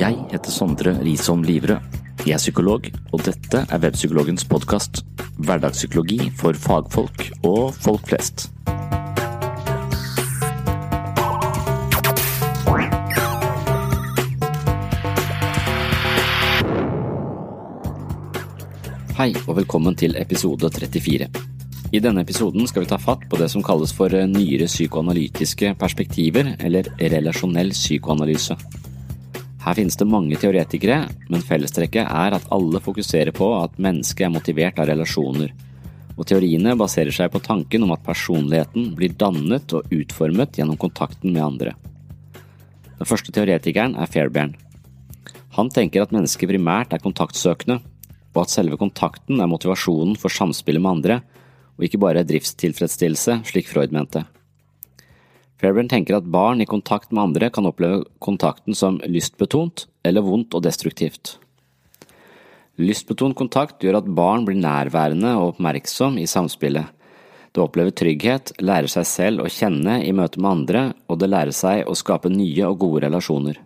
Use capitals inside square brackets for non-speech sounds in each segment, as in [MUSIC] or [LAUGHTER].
Jeg heter Sondre Risom Livrød. Jeg er psykolog, og dette er Webpsykologens podkast. Hverdagspsykologi for fagfolk og folk flest. Hei, og velkommen til episode 34. I denne episoden skal vi ta fatt på det som kalles for nyere psykoanalytiske perspektiver, eller relasjonell psykoanalyse. Her finnes det mange teoretikere, men fellestrekket er at alle fokuserer på at mennesket er motivert av relasjoner, og teoriene baserer seg på tanken om at personligheten blir dannet og utformet gjennom kontakten med andre. Den første teoretikeren er Fairbairn. Han tenker at mennesket primært er kontaktsøkende, og at selve kontakten er motivasjonen for samspillet med andre, og ikke bare driftstilfredsstillelse, slik Freud mente. Fairbairn tenker at barn i kontakt med andre kan oppleve kontakten som lystbetont eller vondt og destruktivt. Lystbetont kontakt gjør at barn blir nærværende og oppmerksom i samspillet. Det opplever trygghet, lærer seg selv å kjenne i møte med andre, og det lærer seg å skape nye og gode relasjoner.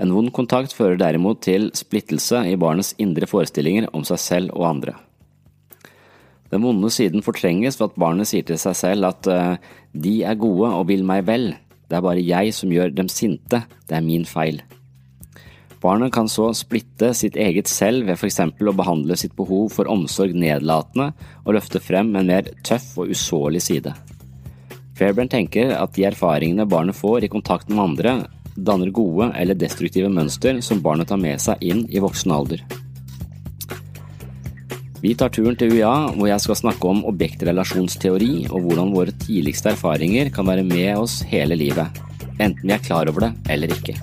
En vond kontakt fører derimot til splittelse i barnets indre forestillinger om seg selv og andre. Den vonde siden fortrenges ved at barnet sier til seg selv at uh, de er gode og vil meg vel, det er bare jeg som gjør dem sinte, det er min feil. Barnet kan så splitte sitt eget selv ved eksempel å behandle sitt behov for omsorg nedlatende og løfte frem en mer tøff og usårlig side. Fairbairn tenker at de erfaringene barnet får i kontakt med andre, danner gode eller destruktive mønster som barnet tar med seg inn i voksen alder. Vi tar turen til UiA, hvor jeg skal snakke om objektrelasjonsteori og hvordan våre tidligste erfaringer kan være med oss hele livet, enten vi er klar over det eller ikke.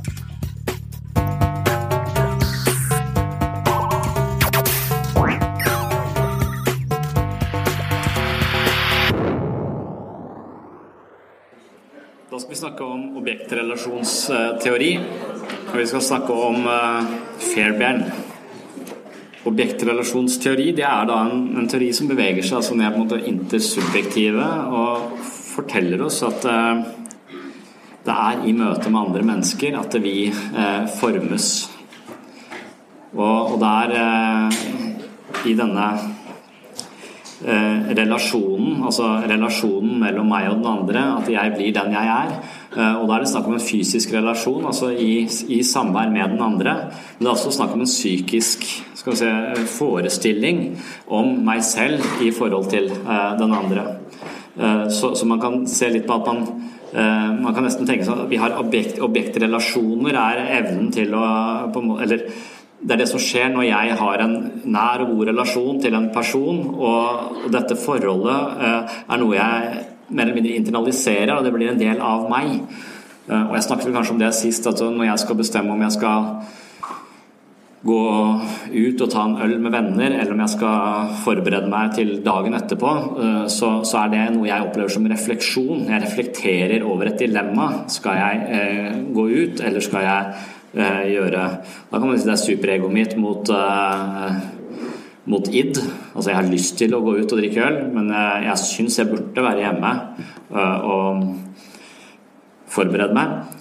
Da skal vi snakke om objektrelasjonsteori, og vi skal snakke om Fairbairn. Objektrelasjonsteori det er da en, en, teori som beveger seg altså ned mot det intersubjektive og forteller oss at eh, det er i møte med andre mennesker at vi eh, formes. Og, og er eh, i denne eh, relasjonen, altså relasjonen mellom meg og den andre, at jeg blir den jeg er. Eh, og da er det snakk om en fysisk relasjon, altså i, i samvær med den andre. Men det er også snakk om en psykisk se, forestilling om meg selv i forhold til uh, den andre. Uh, så, så, man kan se litt på at man Man kan nesten tenke seg at vi har objekt, objektrelasjoner, er evnen til å Eller det er det som skjer når jeg har en nær og god relasjon til en person, og dette forholdet er noe jeg mer eller mindre internaliserer, og det blir en del av meg. Og jeg snakket kanskje om det sist, at når jeg skal bestemme om jeg skal gå ut og ta en øl med venner, eller om jeg skal forberede meg til dagen etterpå, eh, så, så er det noe jeg opplever som refleksjon. Jeg reflekterer over et dilemma. Skal jeg eh, gå ut, eller skal jeg eh, gjøre Da kan man si det er superegoet mitt mot eh, mot id. Altså, jeg har lyst til å gå ut og drikke øl, men jeg, jeg syns jeg burde være hjemme uh, og forberede meg.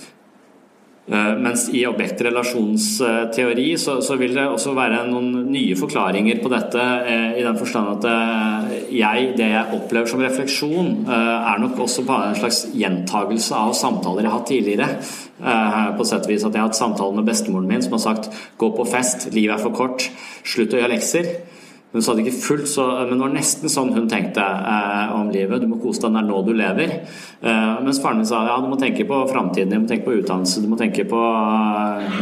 Uh, mens i objektrelasjonsteori så, så, vil det også være noen nye forklaringer på dette, i den forstand at jeg, det jeg opplever som refleksjon, er nok også bare en slags gjentagelse av samtaler jeg har hatt tidligere. På sett og vis at jeg har hatt samtaler med bestemoren min som har sagt 'gå på fest, livet er for kort, slutt å gjøre lekser'. Hun sa det ikke fullt så, men det var nesten sånn hun tenkte eh, om livet. Du må kose deg, det er nå du lever. Eh, mens faren min sa ja, du må tenke på framtiden, du må tenke på utdannelse, du må tenke på eh,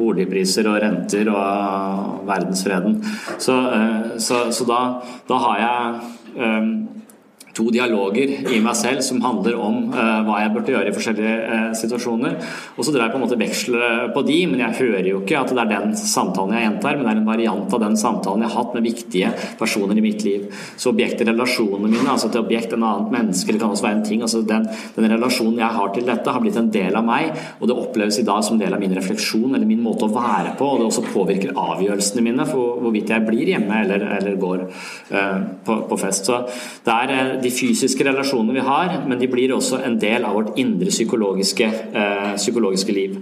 boligpriser og renter og verdensfreden. Så, eh, så, så da, da, har jeg eh, to dialoger i meg selv som handler om uh, hva jeg burde gjøre i forskjellige uh, situasjoner. Og så drar jeg på en måte veksel på de, men jeg hører jo ikke at det er den samtalen jeg gjentar, men det er en variant av den samtalen jeg har hatt med viktige personer i mitt liv. Så objektet, relasjonene mine, altså et objekt, en annet menneske, eller kan også være en ting. altså den, den, relasjonen jeg har til dette, har blitt en del av meg, og det oppleves i dag som del av min refleksjon eller min måte å være på, og det også påvirker avgjørelsene mine for hvorvidt jeg blir hjemme eller, eller går uh, på, på, fest. Så det er de fysiske relasjonene vi har, men de blir også en del av vårt indre psykologiske, eh, psykologiske liv.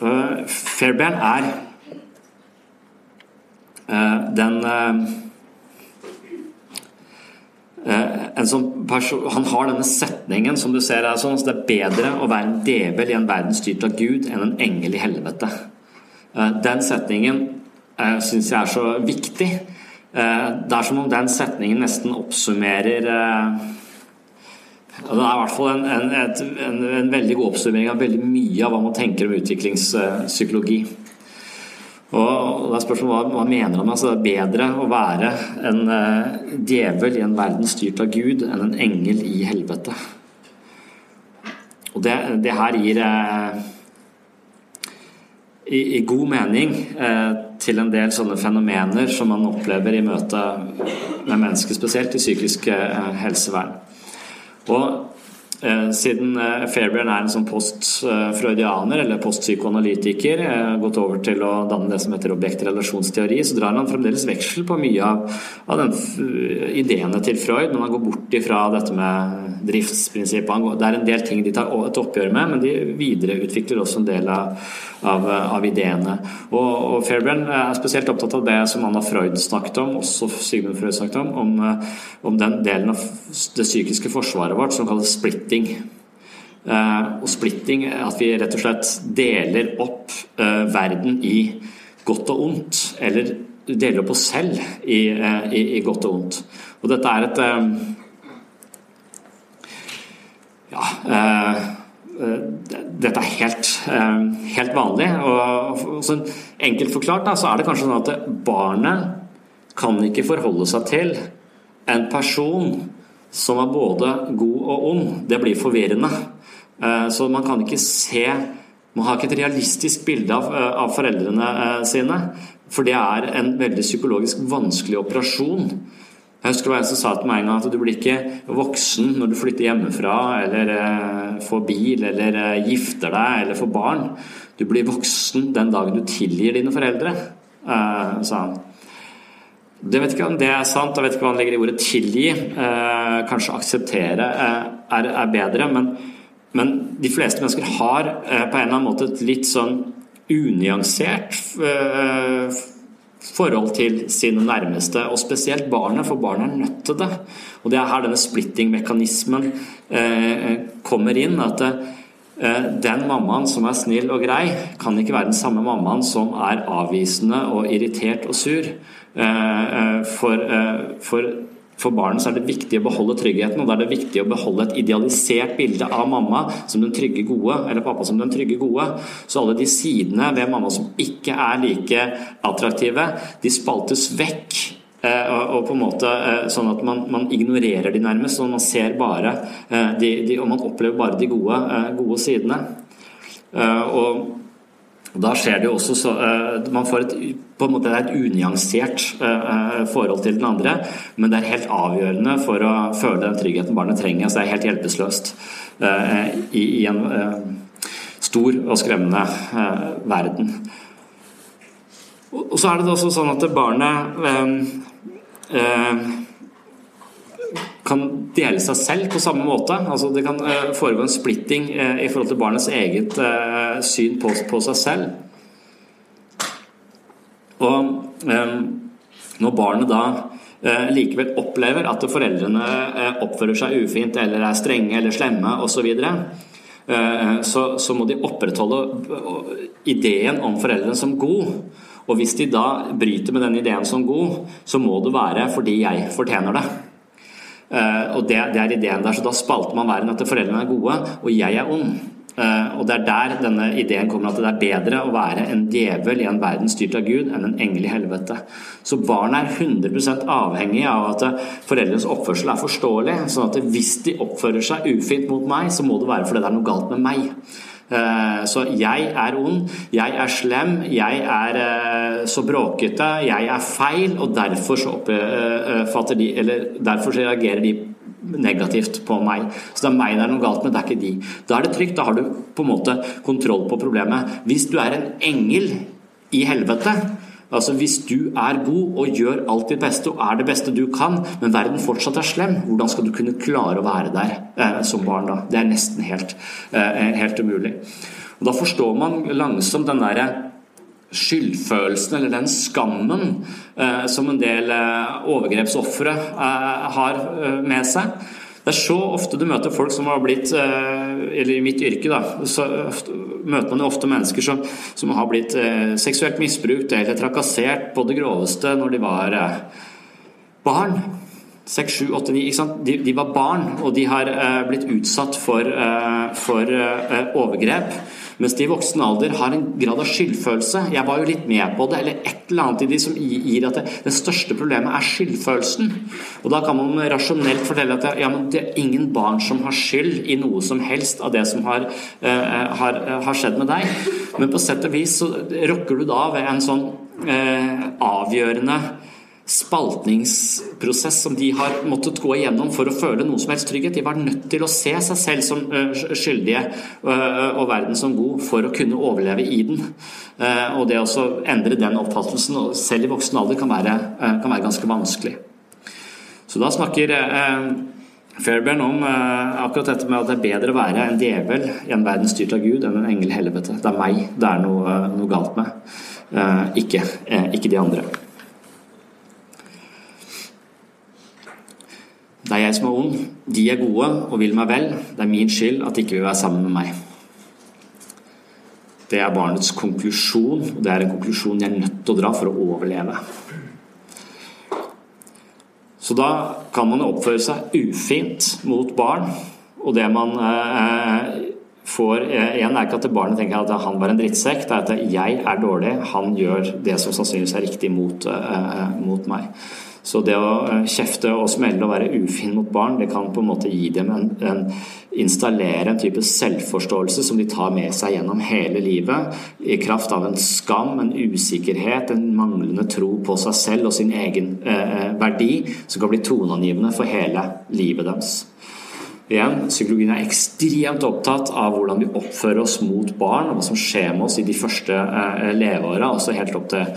Uh, [CLEARS THROAT] Fairbairn er uh, den uh, sånn Han har denne setningen som du ser er sånn så det er bedre å være en djevel i en verden styrt av Gud enn en engel i helvete. Den setningen syns jeg er så viktig. Eh, det er som om den setningen nesten oppsummerer eh, det er i hvert fall en, en, et, en, en, veldig god oppsummering av veldig mye av hva man tenker om utviklingspsykologi. Og det er spørsmålet hva, hva mener han? Altså, det er bedre å være en djevel i en verden styrt av Gud enn en engel i helvete. Og det, det her gir uh, i, i, god mening uh, til en del sånne fenomener som man opplever i møte med mennesker, spesielt i psykisk eh, helsevern. Og siden eh, Fairbairn er en sånn postfreudianer eller postpsykoanalytiker, eh, gått over til å danne det som heter objektrelasjonsteori, så drar han fremdeles veksel på mye av, av ideene til Freud, men han går bort ifra dette med driftsprinsippet. Det er en del ting de tar et oppgjør med, men de videreutvikler også en del av, av, av ideene. Og, og Fairbairn er spesielt opptatt av det som Anna Freud snakket om, også Sigmund Freud snakket om, om, om den delen av det psykiske forsvaret vårt som kalles split splitting. Uh, og splitting at vi rett og slett deler opp uh, verden i godt og ondt. Eller deler opp oss selv i, uh, i, i godt og ondt. Og dette er et Ja dette er helt, helt vanlig. og Enkelt forklart da, så er det kanskje sånn at barnet kan ikke forholde seg til en person som er både god og ond, det blir forvirrende. Eh, så man kan ikke se Man har ikke et realistisk bilde av, eh, foreldrene eh, sine. For det er en veldig psykologisk vanskelig operasjon. Jeg husker det var en som sa til meg en gang at du blir ikke voksen når du flytter hjemmefra, eller får bil, eller gifter deg, eller får barn. Du blir voksen den dagen du tilgir dine foreldre, sa han. Det vet ikke om det er sant, jeg vet ikke hva han legger i ordet 'tilgi'. Eh, kanskje 'akseptere' eh, er, er, bedre, men, men, de fleste mennesker har eh, på en eller annen måte et litt sånn unyansert eh, forhold til sine nærmeste, og spesielt barnet, for barnet er nødt til det. Og det er her denne splitting-mekanismen eh, kommer inn. at det, eh, den mammaen som er snill og grei, kan ikke være den samme mammaen som er avvisende og irritert og sur. Eh, eh, for, eh, for, for barnet er det viktig å beholde tryggheten, og da er det viktig å beholde et idealisert bilde av mamma som den trygge gode, eller pappa som den trygge gode. Så alle de sidene ved mamma som ikke er like attraktive, de spaltes vekk. Og på en måte sånn at man, man ignorerer de nærmest, sånn man ser bare de, de, og man opplever bare de gode, gode sidene. Og da skjer det jo også så Man får et, på en måte et unyansert forhold til den andre, men det er helt avgjørende for å føle den tryggheten barnet trenger. Så det er helt hjelpeløst i, i en stor og skremmende verden. Og så er det også sånn at barnet eh, kan dele seg selv på samme måte. Altså det kan eh, foregå en splitting eh, i forhold til barnets eget eh, syn på, seg selv. Og eh, når barnet da eh, likevel opplever at foreldrene oppfører seg ufint eller er strenge eller slemme osv., så, så, så må de opprettholde ideen om foreldrene som god. Og hvis de da bryter med den ideen som god, så må det være fordi jeg fortjener det. Uh, og det, det, er ideen der, så Da spalter man verden at foreldrene er gode, og jeg er ond. Uh, og Det er der denne ideen kommer at det er bedre å være en djevel i en verden styrt av Gud enn en engel i helvete. Så barn er 100 avhengig av at foreldrenes oppførsel er forståelig. sånn at hvis de oppfører seg ufint mot meg, så må det være fordi det er noe galt med meg. Eh, så jeg er ond, jeg er slem, jeg er eh, så bråkete, jeg er feil, og derfor så oppfatter de Eller derfor så reagerer de negativt på meg. Så det er meg det er noe galt med, det er ikke de. Da er det trygt, da har du på en måte kontroll på problemet. Hvis du er en engel i helvete, Altså Hvis du er god og gjør alt ditt beste og er det beste du kan, men verden fortsatt er slem, hvordan skal du kunne klare å være der eh, som barn da? Det er nesten helt, eh, helt umulig. Og Da forstår man langsomt den derre skyldfølelsen eller den skammen eh, som en del eh, overgrepsofre eh, har eh, med seg. Det er så ofte du møter folk som har blitt eh, Eller i mitt yrke, da. Så møter man jo ofte mennesker som, som har blitt eh, seksuelt misbrukt eller trakassert på det groveste når de var eh, barn. 6, 7, 8, 9 de, de, var barn, og de har blitt utsatt for, for overgrep. Mens de i voksen alder har en grad av skyldfølelse. Jeg var jo litt med på det, eller et eller annet i de som gir at det, det største problemet er skyldfølelsen. Og da kan man rasjonelt fortelle at ja, det er ingen barn som har skyld i noe som helst av det som har, uh, har, har skjedd med deg. Men på sett og vis så rokker du da ved en sånn uh, avgjørende spaltningsprosess som de har måttet gå igjennom for å føle noe som helst trygghet. De var nødt til å se seg selv som skyldige og verden som god for å kunne overleve i den. Og det å endre den oppfattelsen, selv i voksen alder, kan være, kan være ganske vanskelig. Så da snakker Fairbairn om akkurat dette med at det er bedre å være en djevel i en verden styrt av Gud enn en engel i helvete. Det er meg det er noe, noe galt med, ikke, ikke de andre. Det er jeg som er ond, de er gode og vil meg vel. Det er min skyld at de ikke vil være sammen med meg. Det er barnets konklusjon, og det er en konklusjon jeg er nødt til å dra for å overleve. Så da kan man oppføre seg ufint mot barn, og det man eh, får eh, Igjen er ikke at barnet tenker at han var en drittsekk, det er at jeg er dårlig, han gjør det som sannsynligvis er riktig mot, eh, mot meg. Så det å eh, kjefte og smelle og være ufin mot barn, det kan på en måte gi dem en, en installere en type selvforståelse som de tar med seg gjennom hele livet, i kraft av en skam, en usikkerhet, en manglende tro på seg selv og sin egen eh, eh verdi, som kan bli toneangivende for hele livet deres. Igjen, Psykologien er ekstremt opptatt av hvordan vi oppfører oss mot barn, og hva som skjer med oss i de første eh, leveåra, også helt opp til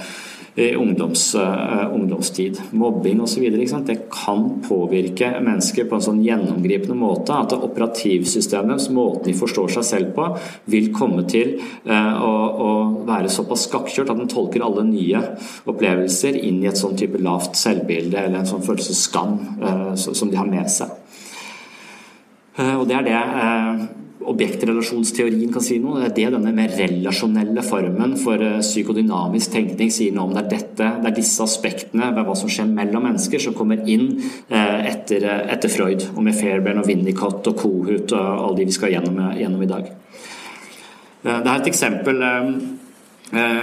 ungdoms, uh, ungdomstid. Mobbing osv. Det kan påvirke mennesker på en sånn gjennomgripende måte at operativsystemet, måten de forstår seg selv på, vil komme til uh, å, å, være såpass skakkjørt at den tolker alle nye opplevelser inn i et sånn type lavt selvbilde eller en sånn følelse skam uh, som de har med seg. Og det er det objektrelasjonsteorien kan si noe. Det er det denne mer relasjonelle formen for eh, psykodynamisk tenkning sier noe om. Det er, dette, det er disse aspektene ved hva som skjer mellom mennesker, som kommer inn eh, etter, eh, etter Freud, og med Fairbairn og Winnicott og Kohut og alle de vi skal gjennom, gjennom i dag. Det er et eksempel,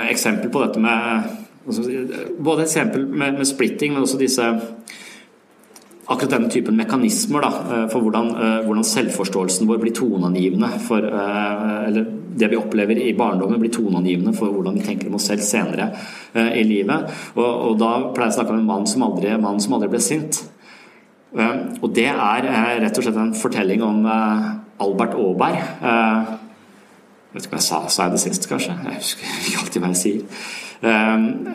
eksempel på dette med Både et eksempel med, med splitting, men også disse akkurat denne typen mekanismer da, eh, for hvordan, eh, hvordan, selvforståelsen vår blir toneangivende for, eh, eller det vi opplever i barndommen, blir toneangivende for hvordan vi tenker om oss selv senere i livet. Og, og, da pleier jeg å snakke om en mann som aldri, mann som aldri ble sint. Og det er rett og slett en fortelling om Albert Aaberg. Jeg vet ikke hva jeg sa, sa jeg det sist, kanskje? Jeg husker ikke alltid hva jeg sier.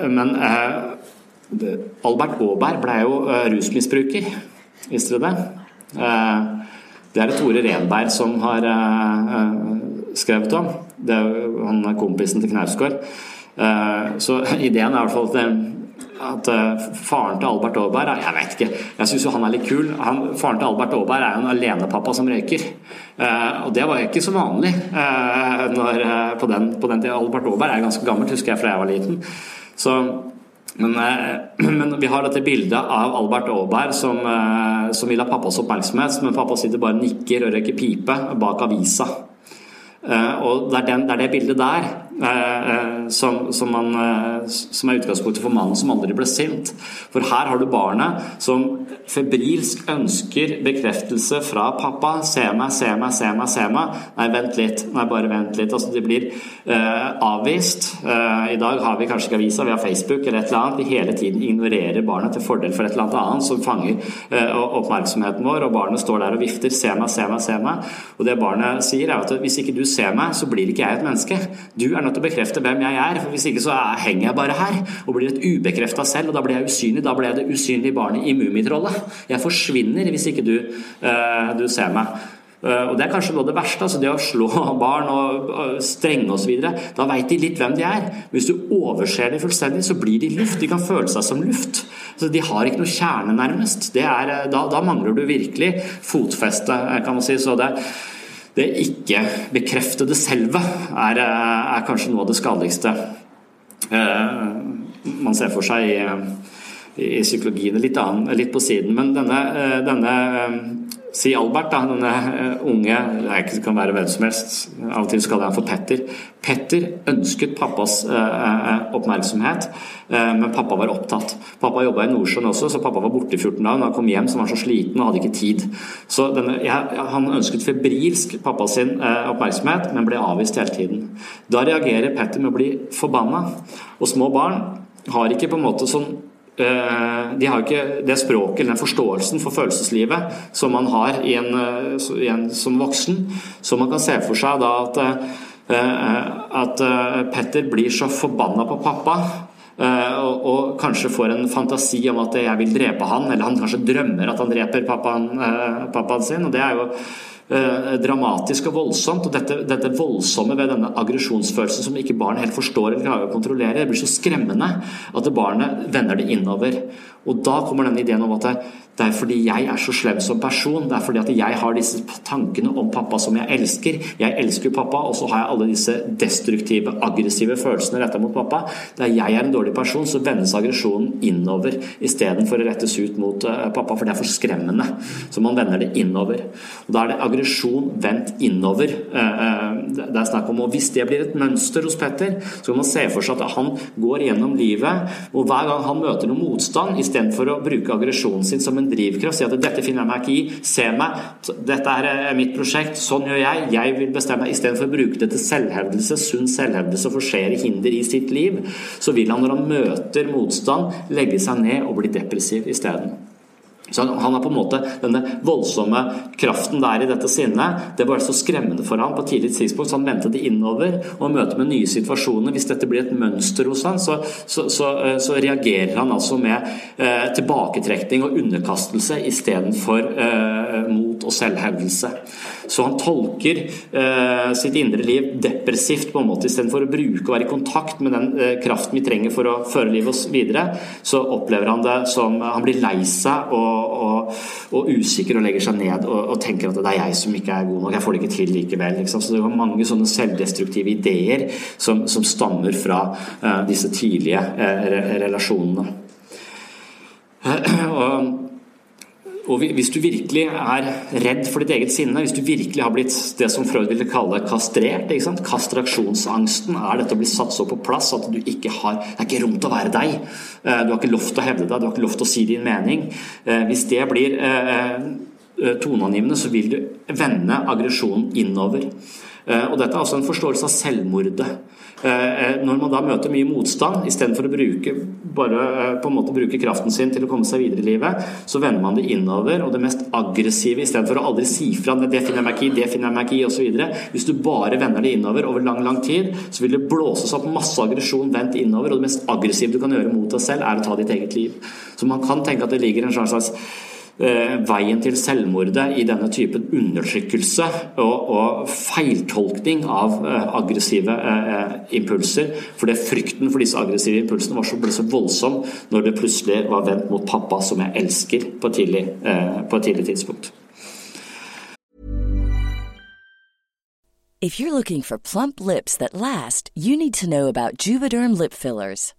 Men Albert Aaberg ble jo rusmisbruker, visste du det? Det er det Tore Renberg som har uh, skrevet om. Det er han er kompisen til Knausgård. Så [LAUGHS] ideen er i hvert fall at, at faren til Albert Aaberg Jeg vet ikke, jeg syns jo han er litt kul. Han, faren til Albert Aaberg er jo en alenepappa som røyker. og det var jo ikke så vanlig når, på den, på den tida. Albert Aaberg er ganske gammelt, husker jeg fra jeg var liten. Så men, eh, [CLEARS THROAT] men, vi har dette bildet av Albert Aaberg som, eh, som vil ha pappas oppmerksomhet, men pappa sitter bare og nikker og røyker pipe bak avisa. Eh, og det er, den, det er, det bildet der som, som, man, som, er utgangspunktet for mannen som aldri ble sint. For her har du barnet som febrilsk ønsker bekreftelse fra pappa. 'Se meg, se meg, se meg', se meg. Nei, vent litt. Nei, bare vent litt. Altså, de blir uh, avvist. Uh, I dag har vi kanskje ikke avisa, vi har Facebook eller et eller annet. Vi hele tiden ignorerer barnet til fordel for et eller annet annet som fanger uh, oppmerksomheten vår, og barnet står der og vifter 'se meg, se meg, se meg'. Og det barnet sier, er at hvis ikke du ser meg, så blir ikke jeg et menneske. Du er nødt til å bekrefte hvem jeg er, for hvis ikke så henger jeg bare her og blir et ubekrefta selv, og da blir jeg usynlig. Da blir jeg det usynlige barnet i Mummitrollet. Jeg forsvinner hvis ikke du, uh, du ser meg. Uh, og Det er kanskje noe av det verste. altså Det å slå [LAUGHS] barn og, strenge osv. Da veit de litt hvem de er. Hvis du overser dem fullstendig, så blir de luft. De kan føle seg som luft. Så De har ikke noe kjerne, nærmest. Er, eh, da, da, mangler du virkelig fotfeste, kan man si. Så det, det ikke-bekreftede selve er, er, kanskje noe av det skadeligste uh, man ser for seg i i psykologien. Litt, annen, litt på siden. Men denne, eh, denne eh, Si Albert, da, denne eh, unge Det kan være hvem som helst. Av og til kaller jeg han for Petter. Petter ønsket pappas oppmerksomhet, men pappa var opptatt. Pappa jobba i Nordsjøen også, så pappa var borte i 14 dager. Når han kom hjem, så var han så sliten og hadde ikke tid. Så denne, jeg, Han ønsket febrilsk pappa sin oppmerksomhet, men ble avvist hele tiden. Da reagerer Petter med å bli forbanna. Og små barn har ikke på en måte sånn Eh, de har ikke det språket eller den forståelsen for følelseslivet som man har i en, eh, i en, som voksen. Så man kan se for seg da at, eh, at Petter blir så forbanna på pappa og, og, kanskje får en fantasi om at jeg vil drepe han, eller han kanskje drømmer at han dreper pappaen, pappaen sin. og det er jo Eh, dramatisk og voldsomt. og dette, dette, voldsomme ved denne aggresjonsfølelsen som ikke barn helt forstår eller klarer å kontrollere, det blir så skremmende at barnet vender det innover. Og da kommer den ideen om at det, er fordi jeg er så slem som person. Det er fordi at jeg har disse tankene om pappa som jeg elsker. Jeg elsker pappa, og så har jeg alle disse destruktive, aggressive følelsene retta mot pappa. Der jeg er en dårlig person, så vendes aggresjonen innover istedenfor å rettes ut mot uh, pappa, for det er for skremmende. Så man vender det innover. Og Da er det aggresjon vendt innover. Uh, uh, det er snakk om, og Hvis det blir et mønster hos Petter, så kan man se for seg at han går gjennom livet, og hver gang han møter noe motstand, istedenfor å bruke aggresjonen sin som en drivkraft, si at 'dette finner jeg meg ikke i', se meg, dette er mitt prosjekt, sånn gjør jeg, jeg vil bestemme, istedenfor å bruke det til selvhevdelse, sunn selvhevdelse, forsere hinder i sitt liv, så vil han når han møter motstand, legge seg ned og bli depressiv isteden. Så han har på en måte denne voldsomme kraften der i dette sinnet. Det var så skremmende for ham på et tidlig tidspunkt, så han vendte det innover. Og møter med nye situasjoner. Hvis dette blir et mønster hos han, så, så, så, eh, så reagerer han altså med eh, tilbaketrekning og underkastelse istedenfor eh, mot og selvhevdelse. Så han tolker eh, sitt indre liv depressivt på en måte. Istedenfor å bruke og være i kontakt med den eh, kraften vi trenger for å føre livet oss videre, så opplever han det som Han blir lei seg og og, og, usikker og legger seg ned og, og, tenker at det er jeg som ikke er god nok, jeg får det ikke til likevel. Liksom. Så det var mange sånne selvdestruktive ideer som, som stammer fra eh, disse tidlige uh, relasjonene. [CLEARS THROAT] og og hvis du virkelig er redd for ditt eget sinne, hvis du virkelig har blitt det som Freud ville kalle kastrert Kastraksjonsangsten er dette å bli satt så på plass at du ikke har Det er ikke rom til å være deg. Eh, du har ikke lov til å hevde deg, du har ikke lov til å si din mening. Eh, hvis det blir eh, toneangivende, så vil du vende aggresjonen innover. Og dette er også en forståelse av selvmordet. Når man da møter mye motstand, istedenfor å bruke, bare på en måte bruke kraften sin til å komme seg videre i livet, så vender man det innover. Og det mest aggressive, istedenfor å aldri si fra det finner jeg meg ikke i, det finner jeg meg ikke i osv. Hvis du bare vender det innover over lang, lang tid, så vil det blåses opp masse aggresjon vendt innover. Og det mest aggressive du kan gjøre mot deg selv, er å ta ditt eget liv. Så man kan tenke at det ligger en slags eh, veien til selvmordet i denne typen undertrykkelse og, og feiltolkning av eh, aggressive eh, impulser. Fordi frykten for disse aggressive impulsene så, ble så voldsom når det plutselig var vendt mot pappa, som jeg elsker, på et tidlig, eh, på et tidlig tidspunkt. If you're looking for plump lips that last, you need to know about Juvederm lip fillers.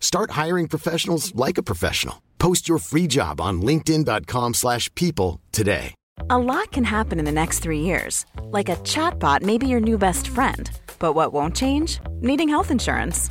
Start hiring professionals like a professional. Post your free job on linkedin.com/people slash people today. A lot can happen in the next three years. Like a chatbot may be your new best friend. But what won't change? Needing health insurance.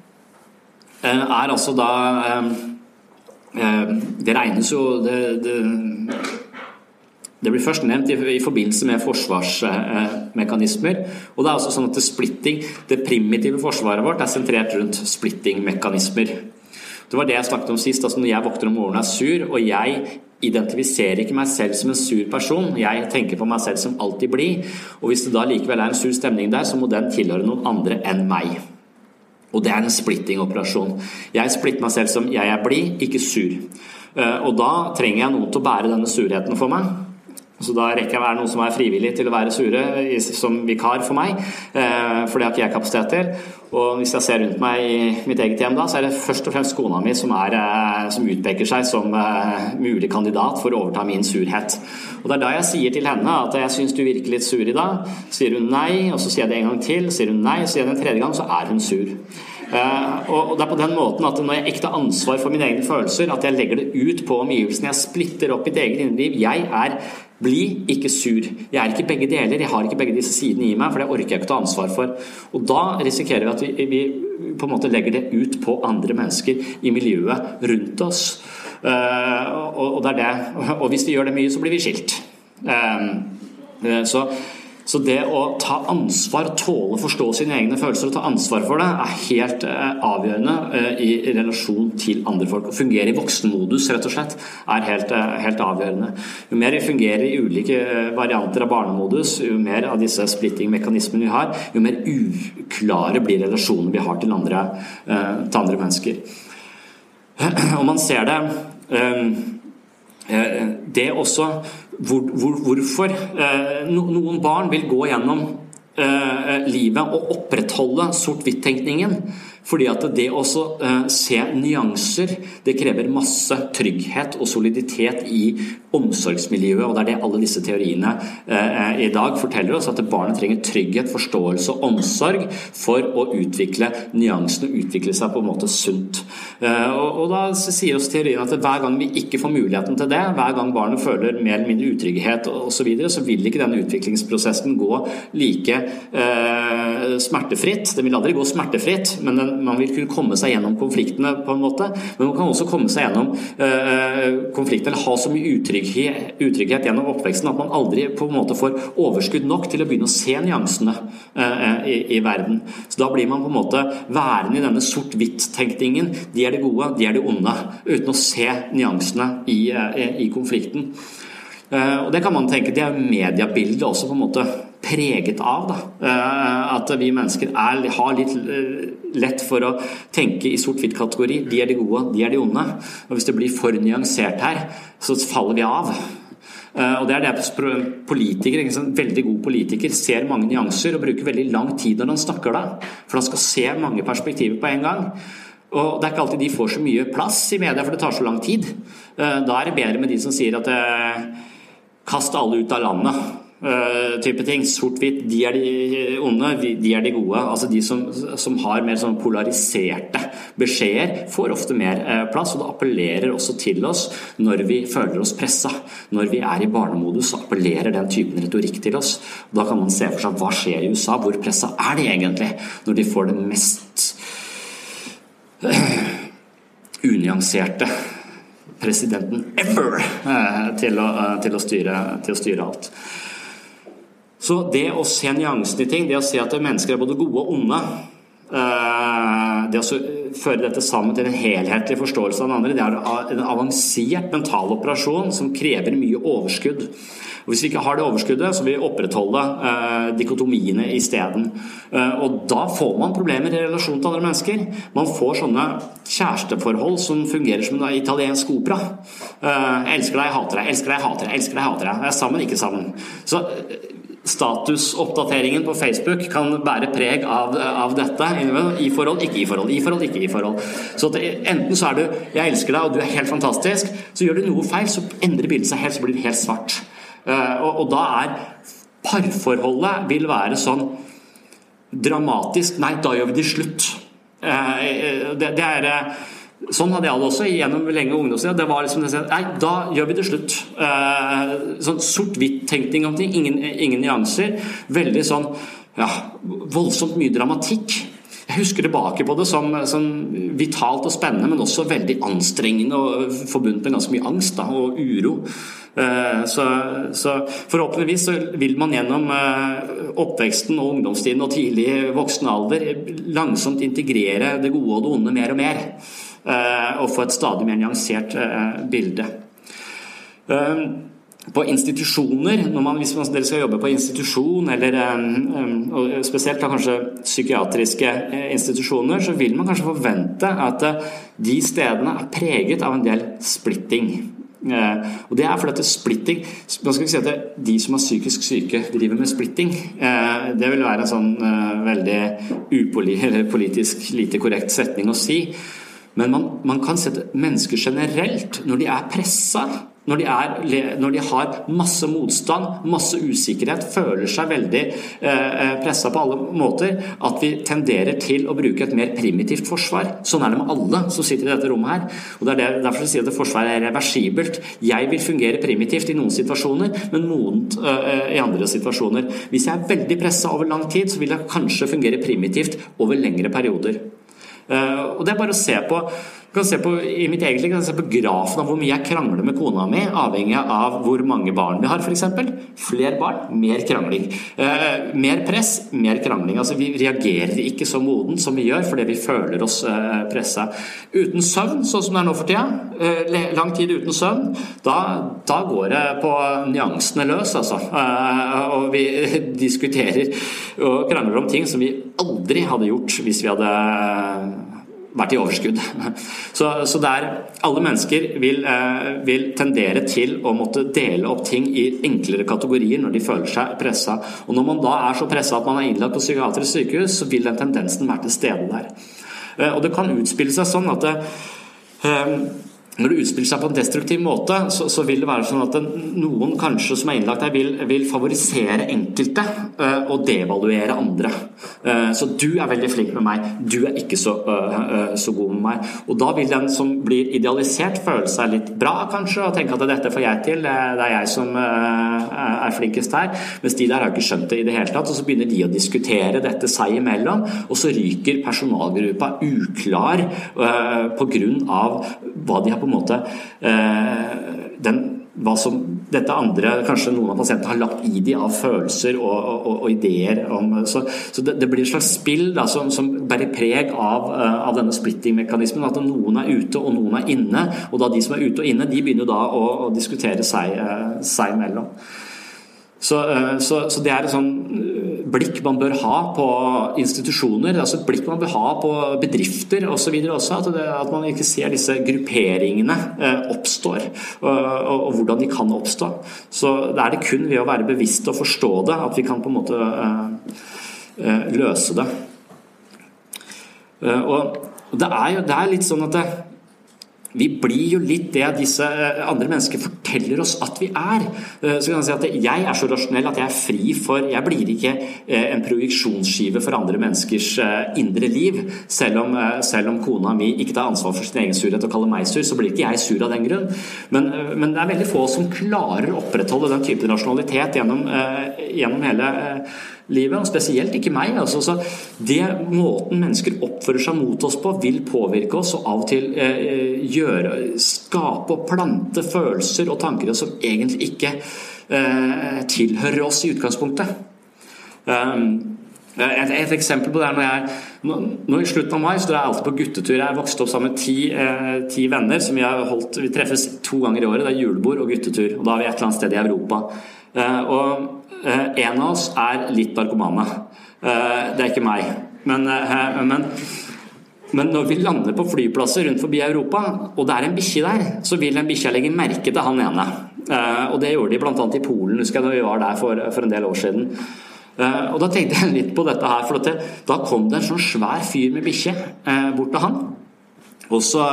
er altså da eh, eh, Det regnes jo det, det, det blir først nevnt i, i forbindelse med forsvarsmekanismer. og det er altså sånn at det splitting, det primitive forsvaret vårt, er sentrert rundt splitting-mekanismer. Det var det jeg snakket om sist. altså Når jeg våkner om morgenen og er sur, og jeg identifiserer ikke meg selv som en sur person, jeg tenker på meg selv som alltid blid, og hvis det da likevel er en sur stemning der, så må den tilhøre noen andre enn meg. Og det er en splitting-operasjon. Jeg splitter meg selv som jeg er blid, ikke sur. Eh, Og da trenger jeg noen til å bære denne surheten for meg. Så da rekker jeg å være noen som er frivillig til å være sure som vikar for meg, eh, for det har ikke jeg kapasitet til. Og hvis jeg ser rundt meg i mitt eget hjem da, så er det først og fremst kona mi som, er, eh, som utpeker seg som eh, mulig kandidat for å overta min surhet. Og det er da jeg sier til henne at jeg syns du virker litt sur i dag. Sier hun nei, og så sier jeg det en gang til. Sier hun nei, så sier jeg det en tredje gang, så er hun sur. Og det er på den måten at når jeg tar ansvar for mine egne følelser, at jeg legger det ut på omgivelsene, jeg splitter opp mitt eget inneliv. Jeg er blid, ikke sur. Jeg er ikke begge deler. Jeg har ikke begge disse sidene i meg, for det orker jeg ikke å ta ansvar for. Og da risikerer vi at vi, på en måte legger det ut på andre mennesker i miljøet rundt oss. Eh, og, det er det. og hvis vi gjør det mye, så blir vi skilt. Eh, så så det å ta ansvar, tåle å forstå sine egne følelser og ta ansvar for det, er helt eh, avgjørende eh, i relasjon til andre folk. Å fungere i voksenmodus, rett og slett, er helt, eh, helt avgjørende. Jo mer vi fungerer i ulike varianter av barnemodus, jo mer av disse splitting-mekanismene vi har, jo mer uklare blir relasjonene vi har til andre, til andre mennesker. [CLEARS THROAT] Og man ser det Det også hvor, hvor, Hvorfor eh, noen barn vil gå gjennom eh, livet og opprettholde sort-hvitt-tenkningen Fordi at det å uh, se nyanser, det krever masse trygghet og soliditet i omsorgsmiljøet. Og det er det alle disse teoriene uh, i dag forteller oss, at barnet trenger trygghet, forståelse og omsorg for å utvikle nyansene og utvikle seg på en måte sunt. Og, da sier oss teorien at hver gang vi ikke får muligheten til det, hver gang barnet føler mer eller mindre utrygghet osv., så, videre, så vil ikke denne utviklingsprosessen gå like smertefritt. Den vil aldri gå smertefritt, men den man vil kunne komme seg gjennom konfliktene på en måte. Men man kan også komme seg gjennom uh, konflikten eller ha så mye utrygghet, utrygghet, gjennom oppveksten at man aldri på en måte får overskudd nok til å begynne å se nyansene uh, i, i, verden. Så Da blir man på en måte værende i denne sort-hvitt-tenkningen. De er det gode, de er det onde. Uten å se nyansene i, uh, i konflikten. Og Det kan man tenke, det er mediebildet også på en måte preget av. Da. At vi mennesker er, har litt lett for å tenke i sort-hvitt-kategori. De er de gode, de er de onde. Og Hvis det blir for nyansert her, så faller vi av. Eh, og det er det politikere, en veldig god politiker ser mange nyanser og bruker veldig lang tid når han snakker da. For han skal se mange perspektiver på en gang. Og Det er ikke alltid de får så mye plass i media, for det tar så lang tid. Eh, da er det bedre med de som sier at eh, kast alle ut av landet. Uh, type ting. Sort-hvitt, de er de onde, de er de gode. Altså De som, som har mer sånn polariserte beskjeder, får ofte mer uh, plass. Og det appellerer også til oss når vi føler oss pressa. Når vi er i barnemodus, så appellerer den typen retorikk til oss. Da kan man se for seg hva skjer i USA. Hvor pressa er de egentlig? Når de får det mest uh, unyanserte presidenten ever til å, til, å styre, til å styre alt. Så det å se nyansene i ting, det å se at mennesker er både gode og onde eh, Det å føre dette sammen til en helhetlig forståelse av den andre, det er en avansert mental operasjon som krever mye overskudd. Og Hvis vi ikke har det overskuddet, så vil vi opprettholde eh, dikotomiene isteden. Eh, og da får man problemer i relasjon til andre mennesker. Man får sånne kjæresteforhold som fungerer som en italiensk opera. Eh, elsker deg, hater deg, elsker deg, hater deg, elsker deg, hater deg. Jeg er sammen, ikke sammen. Så statusoppdateringen på Facebook kan bære preg av, av, dette. I forhold, ikke i forhold, i forhold, ikke i forhold. Så det, enten så er du 'jeg elsker deg', og du er helt fantastisk. Så gjør du noe feil, så endrer bildet seg helt, så blir det helt svart. Uh, og, og, da er parforholdet vil være sånn dramatisk Nei, da gjør vi det slutt. Uh, det, det er Sånn hadde jeg det også gjennom lenge ungdomstida. Det var liksom Nei, da gjør vi det slutt. Eh, sånn sort-hvitt-tenkning om ting. Ingen, ingen, nyanser. Veldig sånn ja, voldsomt mye dramatikk. Jeg husker tilbake på det som, som, vitalt og spennende, men også veldig anstrengende og forbundet med ganske mye angst da, og uro. Eh, så, så, forhåpentligvis så vil man gjennom eh, oppveksten og ungdomstiden og tidlig voksen alder langsomt integrere det gode og det onde mer og mer. Eh, og få et stadig mer nyansert bilde. Eh, på institusjoner, man, hvis man, dere skal jobbe på institusjon, eller og spesielt da kanskje psykiatriske institusjoner, så vil man kanskje forvente at de stedene er preget av en del splitting. Og Det er fordi at splitting Man skal ikke si at de som er psykisk syke, driver med splitting. Det vil være en sånn veldig upolitisk [LAUGHS] lite korrekt setning å si. Men man, man kan sette mennesker generelt, når de er pressa, når de, er, når de, har masse motstand, masse usikkerhet, føler seg veldig eh, eh pressa på alle måter, at vi tenderer til å bruke et mer primitivt forsvar. Sånn er det med alle som sitter i dette rommet her. Og det er Derfor sier jeg at forsvaret er reversibelt. Jeg vil fungere primitivt i noen situasjoner, men modent eh, i andre situasjoner. Hvis jeg er veldig pressa over lang tid, så vil jeg kanskje fungere primitivt over lengre perioder. Eh, og det er bare å se på kan se på, I mitt eget liv kan jeg se på grafen av hvor mye jeg krangler med kona mi, avhengig av hvor mange barn vi har, f.eks. Flere barn, mer krangling. Eh, mer press, mer krangling. Altså, vi reagerer ikke så modent som vi gjør fordi vi føler oss eh, pressa. Uten søvn, sånn som det er nå for tida, eh, lang tid uten søvn, da, da går det på nyansene løs, altså. Eh, og vi [LAUGHS] diskuterer og krangler om ting som vi aldri hadde gjort hvis vi hadde vært i overskudd. [LAUGHS] Så, så der alle mennesker vil, eh, vil, tendere til å måtte dele opp ting i enklere kategorier når de føler seg pressa. Og når man da er så pressa at man er innlagt på psykiatrisk sykehus, så vil den tendensen være til stede der. Og det kan utspille seg sånn at det, når det utspiller seg på en destruktiv måte, så, så, vil det være sånn at noen kanskje som er innlagt her, vil, vil favorisere enkelte uh, og devaluere andre. Uh, så du er veldig flink med meg, du er ikke så, uh, så, god med meg. Og da vil den som blir idealisert, føle seg litt bra, kanskje, og tenke at dette får jeg til, det er jeg som er flinkest her. Mens de der har ikke skjønt det i det hele tatt, og så begynner de å diskutere dette seg imellom, og så ryker personalgruppa uklar uh, pga. hva de har på en måte eh, den, hva som dette andre, kanskje noen av pasientene har lagt i de av følelser og, og, og ideer. Om, så, så det, det, blir et slags spill da, som, som, bærer preg av, uh, av denne splitting-mekanismen. At noen er ute og noen er inne. Og da de som er ute og inne, de begynner da å, å diskutere seg, uh, seg imellom. Så, så, så, det er et sånn blikk man bør ha på institusjoner, altså et blikk man bør ha på bedrifter osv. At, at, man ikke ser disse grupperingene eh, oppstår, og, og, og, hvordan de kan oppstå. Så det er det kun ved å være bevisst og forstå det at vi kan på en måte eh, eh løse det. Eh, og det er jo det er litt sånn at det, vi blir jo litt det disse eh, andre mennesker forteller oss at vi er. Eh, så kan jeg si at Jeg er så rasjonell at jeg er fri for Jeg blir ikke eh, en projeksjonsskive for andre menneskers indre liv. Selv om, selv om kona mi ikke tar ansvar for sin egen surhet og kaller meg sur, så blir ikke jeg sur av den grunn. Men, men det er veldig få som klarer å opprettholde den typen rasjonalitet gjennom, gjennom hele livet, og spesielt ikke meg. Altså, så det måten mennesker oppfører seg mot oss på, vil påvirke oss og av og til eh, gjøre, skape og plante følelser og tanker som egentlig ikke eh, tilhører oss i utgangspunktet. Um, et, et, eksempel på det er når jeg nå, I slutten av mai så drar jeg alltid på guttetur. Jeg vokste opp sammen med ti, eh, ti venner. som Vi har holdt, vi treffes to ganger i året. Det er julebord og guttetur. og Da er vi et eller annet sted i Europa. Eh, og Eh, en av oss er litt narkomane. Eh, det er ikke meg. Men, eh, men, men, når vi lander på flyplasser rundt forbi Europa, og det er en bikkje der, så vil den bikkja legge merke til han ene. Og det gjorde de bl.a. i Polen, husker jeg da vi var der for, for en del år siden. Og Da tenkte jeg litt på dette her, for da kom det en sånn svær fyr med bikkje bort til han. Og så,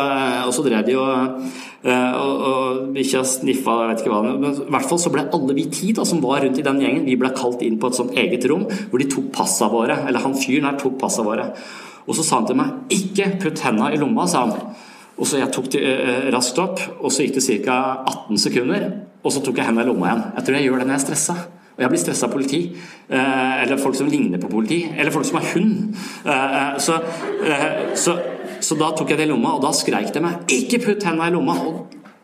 og så drev de og Eh, og, bikkja sniffa, jeg vet ikke hva Men i hvert fall så ble alle vi ti da, som var rundt i den gjengen, vi ble kalt inn på et sånt eget rom hvor de tok passa våre. Eller han fyren her tok passa våre. Og så sa han til meg 'ikke putt henda i lomma', sa han. Og så jeg tok det eh, raskt opp, og så gikk det ca. 18 sekunder, og så tok jeg henda i lomma igjen. Jeg tror jeg gjør det når jeg er stressa. Og jeg blir stressa av politi, eh, eller folk som ligner på politi, eller folk som har hund. Så, så så da tok jeg det i lomma, og da skreik de meg 'ikke putt henda i lomma'.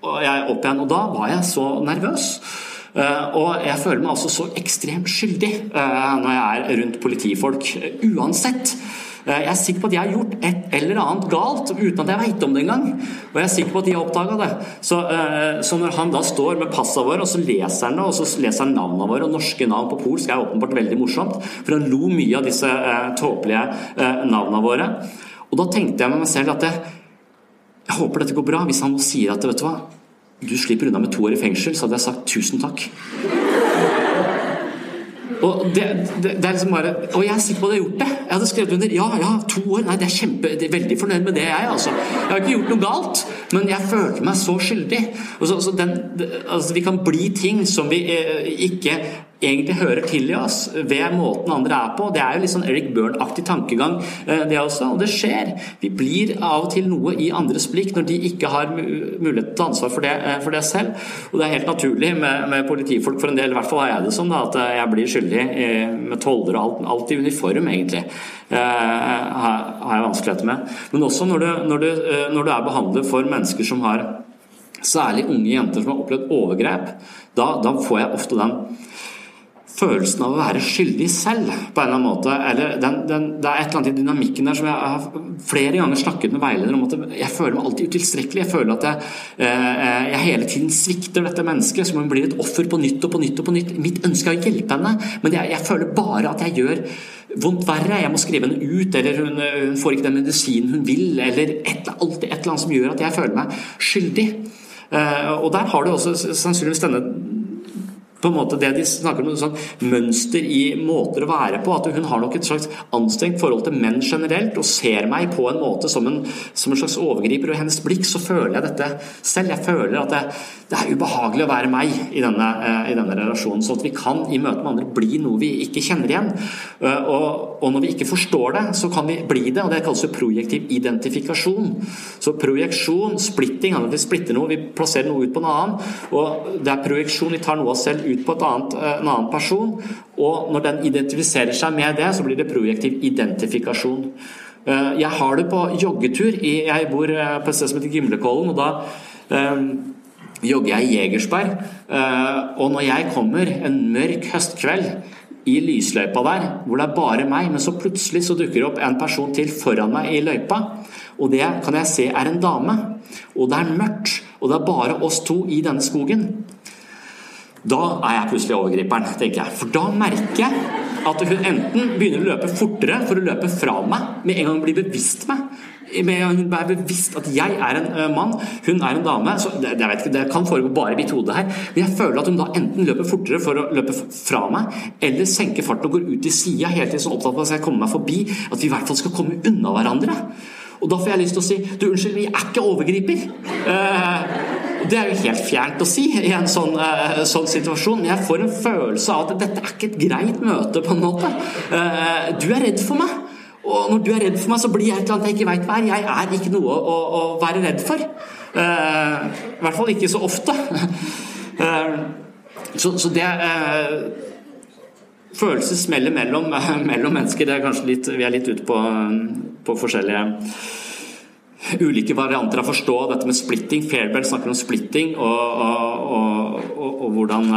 Og, jeg opp igjen. Og da var jeg så nervøs. Uh, og jeg føler meg altså så ekstremt skyldig uh, når jeg er rundt politifolk. Uh, uansett. Jeg er sikker på at jeg har gjort et eller annet galt uten at jeg veit om det engang. Og jeg er sikker på at de har oppdaga det. Så, så, når han da står med passa våre, og så leser han det, og så leser han navnene våre, og norske navn på polsk er åpenbart veldig morsomt, for han lo mye av disse tåpelige navnene våre. Og da tenkte jeg med meg selv at jeg, jeg håper dette går bra. Hvis han sier at vet du hva, du slipper unna med to år i fengsel, så hadde jeg sagt tusen takk. Og, det, det, det er liksom bare, og jeg er sikker på at jeg har gjort det. Jeg hadde skrevet under. Ja, ja, to år. Nei, det er kjempe, det er veldig fornøyd med det, jeg. altså. Jeg har ikke gjort noe galt, men jeg følte meg så skyldig. Så, så den, altså, vi kan bli ting som vi eh, ikke egentlig hører til i oss ved måten andre er på. Det er jo litt sånn Eric Byrne-aktig tankegang, eh, det også. Og det skjer. Vi blir av og til noe i andres blikk når de ikke har mulighet til å ta ansvar for det, eh, for det, selv. Og det er helt naturlig med, med, politifolk for en del, i hvert fall har jeg det sånn, da, at eh, jeg blir skyldig med toller og alt, alt i uniform, egentlig. har jeg vanskeligheter med. Men også når du, når du, når du er behandlet for mennesker som har Særlig unge jenter som har opplevd overgrep. Da, da får jeg ofte den følelsen av å være skyldig selv, på en eller annen måte. Eller den, den, det er et eller annet i dynamikken der som jeg har flere ganger snakket med veileder om at jeg føler meg alltid utilstrekkelig. Jeg føler at jeg, eh, jeg hele tiden svikter dette mennesket, som om hun blir et offer på nytt og på nytt og på nytt. Mitt ønske er å hjelpe henne, men jeg, jeg føler bare at jeg gjør vondt verre. Jeg må skrive henne ut, eller hun, hun får ikke den medisinen hun vil, eller et, alltid et eller annet som gjør at jeg føler meg skyldig. Eh, og der har du også sannsynligvis denne på en måte det de snakker om et sånn mønster i måter å være på. At hun har nok et slags anstrengt forhold til menn generelt, og ser meg på en måte som en, som en slags overgriper. Og i hennes blikk så føler jeg dette selv. Jeg føler at det, det er ubehagelig å være meg i denne, eh, i denne relasjonen. Så at vi kan i møte med andre bli noe vi ikke kjenner igjen. Eh, og, og når vi ikke forstår det, så kan vi bli det. og Det kalles jo projektiv identifikasjon. Så projeksjon, splitting, at vi splitter noe, vi plasserer noe ut på en annen. og Det er projeksjon, vi tar noe av oss selv ut på annet, eh, en annen person. Og når den identifiserer seg med det, så blir det projektiv identifikasjon. Jeg har det på joggetur. Jeg bor på et sted som heter Gimlekollen. og da jogger jeg i Jegersberg. Og når jeg kommer en mørk høstkveld i lysløypa der, hvor det er bare meg, men så plutselig så dukker det opp en person til foran meg i løypa, og det kan jeg se er en dame. Og det er mørkt, og det er bare oss to i denne skogen. Da er jeg plutselig overgriperen, tenker jeg. For da merker jeg at hun enten begynner å løpe fortere for å løpe fra meg med en gang hun blir bevisst meg, med en gang hun er bevisst at jeg er en uh, mann, hun er en dame så det, det, ikke, det, kan foregå bare i mitt hode her. Men jeg føler at hun da enten løper fortere for å løpe fra meg, eller senker farten og går ut i sida hele tiden så opptatt av at jeg skal komme meg forbi. At vi i hvert fall skal komme unna hverandre. Og da får jeg lyst til å si du, unnskyld, vi er ikke overgriper. Uh, det er jo helt fjernt å si i en sånn, uh, sånn, situasjon. Men jeg får en følelse av at dette er ikke et greit møte, på en måte. Uh, du er redd for meg. Og når du er redd for meg, så blir jeg et eller annet jeg ikke veit hva er. Jeg er ikke noe å, å være redd for. Uh, I hvert fall ikke så ofte. Så, så, det Følelser smeller mellom, mellom, mennesker. Det er kanskje litt, vi er litt ute på, på forskjellige ulike varianter av å forstå dette med splitting. Fairbell snakker om splitting og, og, og, og hvordan,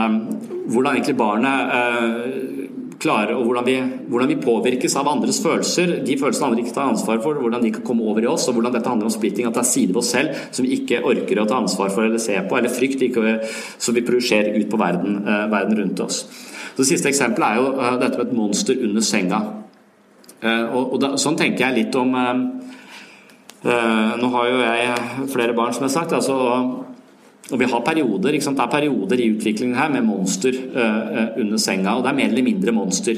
hvordan, egentlig barnet klarer, og hvordan vi, hvordan vi, påvirkes av andres følelser, de følelsene andre ikke tar ansvar for, hvordan de kan komme over i oss, og hvordan dette handler om splitting, at det er sider ved oss selv som vi ikke orker å ta ansvar for eller se på, eller frykt ikke, som vi projiserer ut på verden, eh, verden, rundt oss. Så Det siste eksempelet er jo eh, dette med et monster under senga. Uh, og, da, Sånn tenker jeg litt om Nå har jo jeg flere barn, som jeg har sagt. altså og vi har perioder, Det er perioder i utviklingen her med monster uh, under senga, og det er mer eller mindre monster.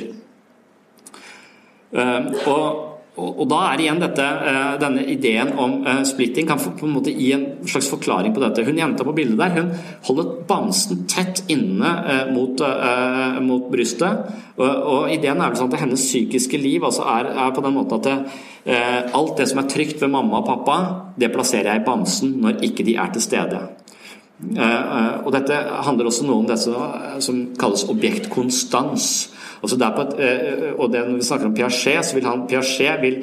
Og, og, da er igjen dette, uh, denne ideen om splitting kan på en måte gi en slags forklaring på dette. Hun jenta på bildet der hun holder bamsen tett inne mot, mot, brystet. Og, og, ideen er vel sånn at hennes psykiske liv altså er, er, på den måten at det, alt det som er trygt ved mamma og pappa, det plasserer jeg i bamsen når ikke de er til stede. Eh, eh, og dette handler også noe om det som kalles objektkonstans. Et, eh, og det, når vi snakker om Piaget, så vil han, Piaget vil,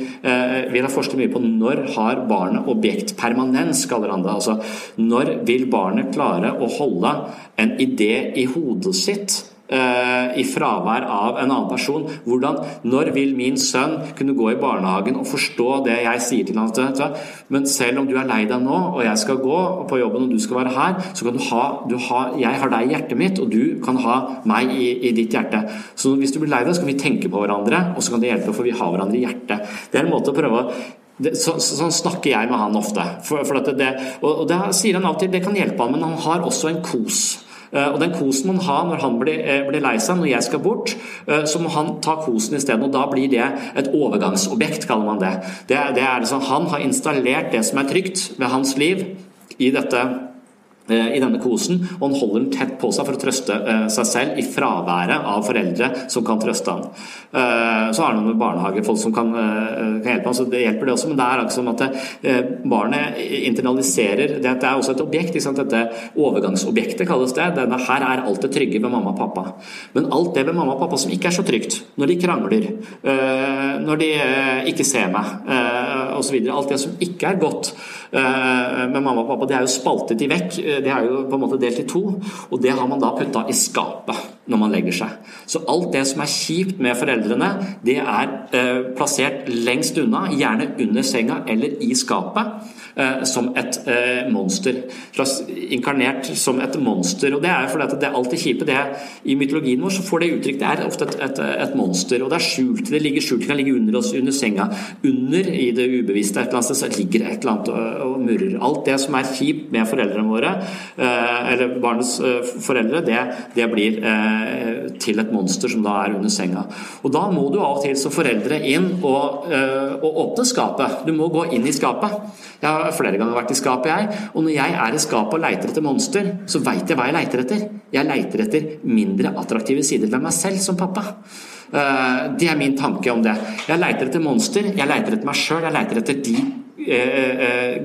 vil ha forsket mye på når har barnet objektpermanens, kaller han det. Altså når vil barnet klare å holde en idé i hodet sitt i fravær av en annen person. Hvordan, Når vil min sønn kunne gå i barnehagen og forstå det jeg sier til ham? Men selv om du er lei deg nå, og jeg skal gå på jobben og du skal være her, så kan du ha, du ha Jeg har deg i hjertet mitt, og du kan ha meg i, i, ditt hjerte. Så hvis du blir lei deg, så kan vi tenke på hverandre, og så kan det hjelpe, for vi har hverandre i hjertet. Det er en måte å prøve å Sånn så, snakker jeg med han ofte. For, for det, og, og det sier han alltid, det kan hjelpe han, men han har også en kos. Eh, og den kosen man har når han blir, eh, blir lei seg, når jeg skal bort, eh, så må han ta kosen isteden. Da blir det et overgangsobjekt, kaller man det. det, det liksom, han har installert det som er trygt ved hans liv i dette i denne kosen, og han holder den tett på seg for å trøste eh, seg selv i fraværet av foreldre som kan trøste han. Eh, så er det noen barnehagefolk som kan, hjelpe han, så det hjelper det også, men det er altså at barnet internaliserer Det er også et objekt, dette overgangsobjektet kalles det. Denne, her er alt det trygge ved mamma og pappa. Men alt det ved mamma og pappa som ikke er så trygt, når de krangler, når de ikke ser meg osv., alt det som ikke er godt med mamma og pappa, det er jo spaltet i vekk det er jo på en måte delt i to, og det har man da putta i skapet. Når man legger seg. Så alt det som er kjipt med foreldrene, det er eh, plassert lengst unna, gjerne under senga eller i skapet. Eh, som et eh, monster. Inkarnert som et monster. Og det er fordi at det er det kjipe. Det I mytologien vår så får det uttrykk Det er ofte et, et, et, monster. Og det er skjult. Det ligger skjult. Det kan ligge under oss, under senga. Under i det ubevisste et eller annet sted ligger et eller annet og, og murrer. Alt det som er kjipt med foreldrene våre, eh, eller barnets foreldre, det, det blir til et monster som da er under senga. Og da må du av og til som foreldre inn og, og åpne skapet. Du må gå inn i skapet. Jeg har flere ganger vært i skapet, jeg. Og når jeg er i skapet og leiter etter monster, så veit jeg hva jeg leiter etter. Jeg leiter etter mindre attraktive sider ved meg selv som pappa. Eh, det er min tanke om det. Jeg leiter etter monster, jeg leiter etter meg sjøl, jeg leiter etter de Eh, eh,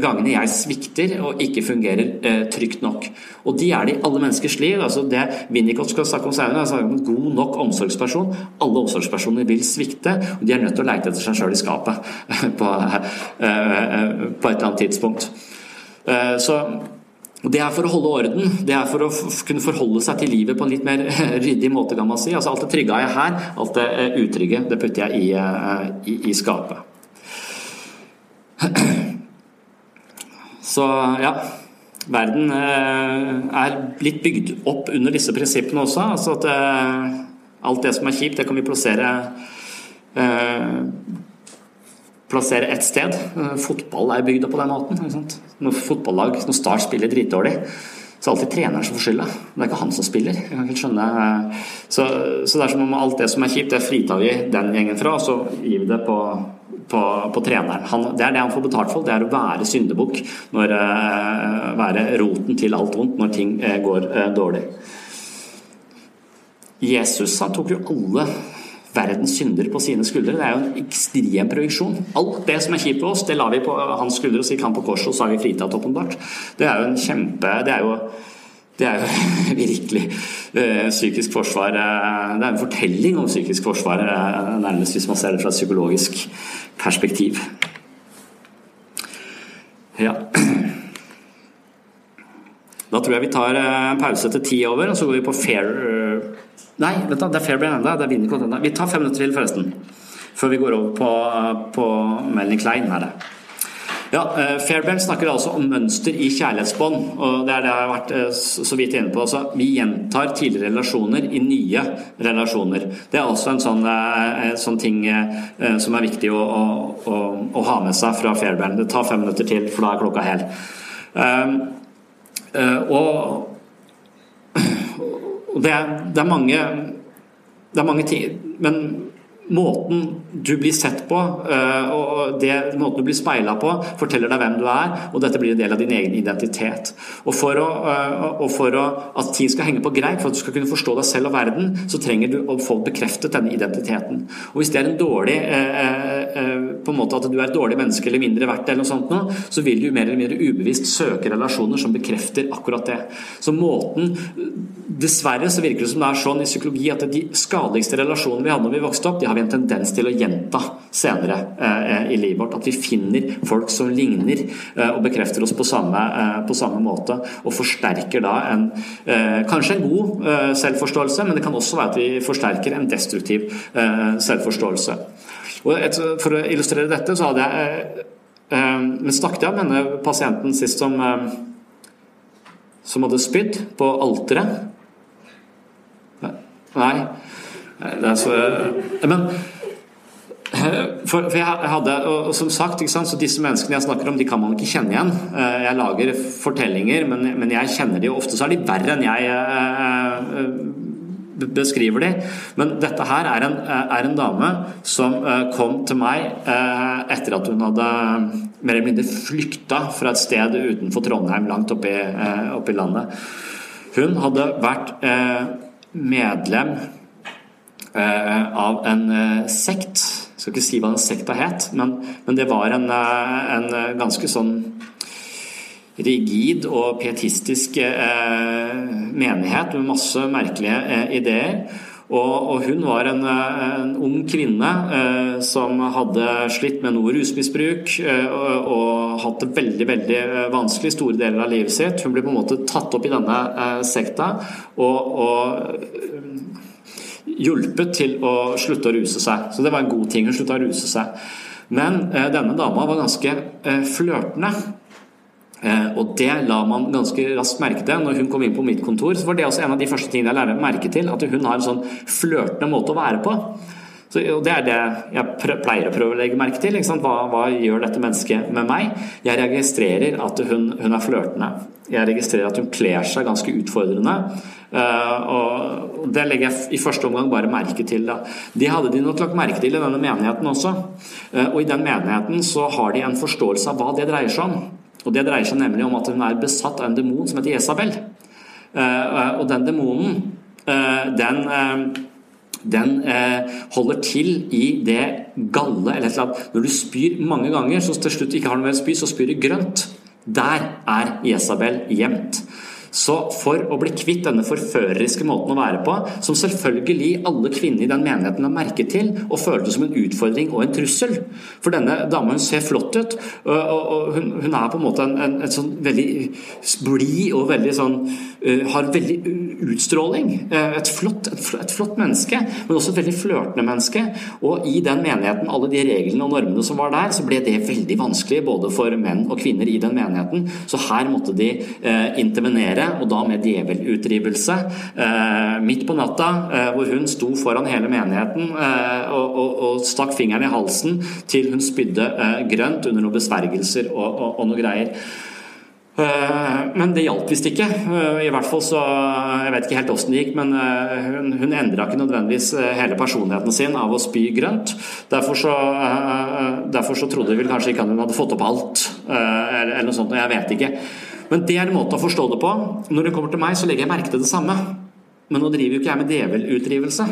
gangene jeg svikter og ikke fungerer eh, trygt nok. Og de er det i alle menneskers liv. altså Det Winnicott skal snakke om er en god nok omsorgsperson. Alle omsorgspersoner vil svikte, og de er nødt til å leite etter seg sjøl i skapet [LAUGHS] på, på, et eller annet tidspunkt. Så det er for å holde orden, det er for å kunne forholde seg til livet på en litt mer [LAUGHS] ryddig måte, kan man si. Altså Alt det trygge har jeg her, alt det utrygge det putter jeg i, i, i skapet. Så ja. Verden eh, er blitt bygd opp under disse prinsippene også. Altså at eh, alt det som er kjipt, det kan vi plassere eh, plassere ett sted. Fotball er bygd opp på den måten. Når fotballag, når Start spiller dritdårlig, så er det alltid treneren som får skylda. Det er ikke han som spiller. Jeg kan ikke skjønne. Så, så det er som om alt det som er kjipt, det fritar vi den gjengen fra, og så gir vi det på på, på treneren. Han, det er det han får betalt for. Det er å være syndebukk. Uh, være roten til alt vondt når ting uh, går uh, dårlig. Jesus han tok jo alle verdens synder på sine skuldre. Det er jo en ekstrem projeksjon. Alt det som er kjipt for oss, det la vi på hans skuldre, og så han på korset, og så er vi fritatt, åpenbart. Det er jo en kjempe Det er jo det er jo [LAUGHS] virkelig uh, psykisk forsvar uh, Det er en fortelling om psykisk forsvar, uh, nærmest hvis man ser det fra et psykologisk perspektiv. Ja. Da tror jeg vi tar en pause til ti over, og så går vi på fair Nei, vent da, det er fair vinnerkort enda. Vi tar fem minutter til, forresten. Før vi går over på, på Melanie Klein. her. Ja, eh, Fairbairn snakker altså om mønster i kjærlighetsbånd. og Det er det jeg har vært eh, så vidt inne på. Altså, vi gjentar tidligere relasjoner i nye relasjoner. Det er også en sånn, eh, en sånn ting som er viktig å, å, å, ha med seg fra Fairbairn. Det tar fem minutter til, for da er klokka hel. Og, og det, det, er, mange det er mange ting Men måten du blir sett på, eh, og det, måten du blir speila på, forteller deg hvem du er, og dette blir en del av din egen identitet. Og for, å, eh, og for å, at ting skal henge på greip, for at du skal kunne forstå deg selv og verden, så trenger du å få bekreftet denne identiteten. Og hvis det er en dårlig eh, på en måte at du er et dårlig menneske eller mindre verdt, eller noe sånt nå, så vil du mer eller mindre ubevisst søke relasjoner som bekrefter akkurat det. Så måten Dessverre så virker det som det er sånn i psykologi at de skadeligste relasjonene vi hadde når vi vokste opp, de har vi en tendens til å gjenta senere eh, i livet vårt. At vi finner folk som ligner eh, og bekrefter oss på samme, eh, på samme måte. Og forsterker da en kanskje en god selvforståelse, men det kan også være at vi forsterker en destruktiv selvforståelse. Et, for å illustrere dette, så hadde jeg men snakket jeg med denne pasienten sist som, som hadde spydd på alteret. Nei. Det er så, men for, for, jeg hadde, og Som sagt, så disse menneskene jeg snakker om, de kan man ikke kjenne igjen. Eh, jeg lager fortellinger, men, men jeg kjenner de, og ofte så er de verre enn jeg eh, eh, beskriver de. Men dette her er en, er en dame som kom til meg etter at hun hadde mer eller mindre flykta fra et sted utenfor Trondheim, langt oppe oppe i landet. Hun hadde vært medlem eh, av en eh, sekt. Jeg skal ikke si hva den sekta het, men, men det var en, eh, en, ganske sånn rigid og pietistisk menighet med masse merkelige ideer. Og, hun var en, en ung kvinne eh, som hadde slitt med noe rusmisbruk eh, og, og, hatt det veldig veldig vanskelig store deler av livet sitt. Hun ble på en måte tatt opp i denne eh, sekta og, og hjulpet til å slutte å ruse seg. Så det var en god ting. Hun slutta å ruse seg. Men eh, denne dama var ganske eh, flørtende. Eh, og det la man ganske raskt merke til når hun kom inn på mitt kontor. Så var det også en av de første tingene jeg lærte merke til, at hun har en sånn flørtende måte å være på. Så, og Det er det jeg pleier å prøve å legge merke til. Hva, hva, gjør dette mennesket med meg? Jeg registrerer at hun, hun er flørtende. Jeg registrerer at hun kler seg ganske utfordrende. Uh, og Det legger jeg i første omgang bare merke til. Da. Det hadde de nok lagt merke til i denne menigheten også. Uh, og I den menigheten så har de en forståelse av hva det dreier seg om. Og Det dreier seg nemlig om at hun er besatt av en demon som heter Jesabel. Uh, og den demonen, den den eh, holder til i det galle eller et eller annet. Når du spyr mange ganger, så til slutt ikke har noe mer å spy, så spyr du grønt. Der er Jesabel gjemt. Så for å bli kvitt denne forføreriske måten å være på, som selvfølgelig alle kvinner i den menigheten har merket til og følte som en utfordring og en trussel For denne dama hun ser flott ut, og hun, er på en måte en, en, en sånn veldig blid og veldig sånn Har veldig utstråling. Et flott, et, et flott menneske, men også et veldig flørtende menneske. Og i den menigheten, alle de reglene og normene som var der, så ble det veldig vanskelig både for menn og kvinner i den menigheten. Så her måtte de eh, intervenere dere, og da med djevelutdrivelse. Eh, midt på natta, eh, hvor hun sto foran hele menigheten eh, og, og, og, stakk fingeren i halsen til hun spydde grønt under noen besvergelser og, og, og noe greier. Men det hjalp visst ikke. I hvert fall så Jeg vet ikke helt åssen det gikk, men hun, hun endra ikke nødvendigvis hele personligheten sin av å spy grønt. Derfor så, derfor så trodde vi kanskje ikke at hun hadde fått opp alt, eller, eller noe sånt. Jeg vet ikke. Men det er en måte å forstå det på. Når det kommer til meg, så legger jeg merke til det samme. Men nå driver jo ikke jeg med djevelutdrivelse.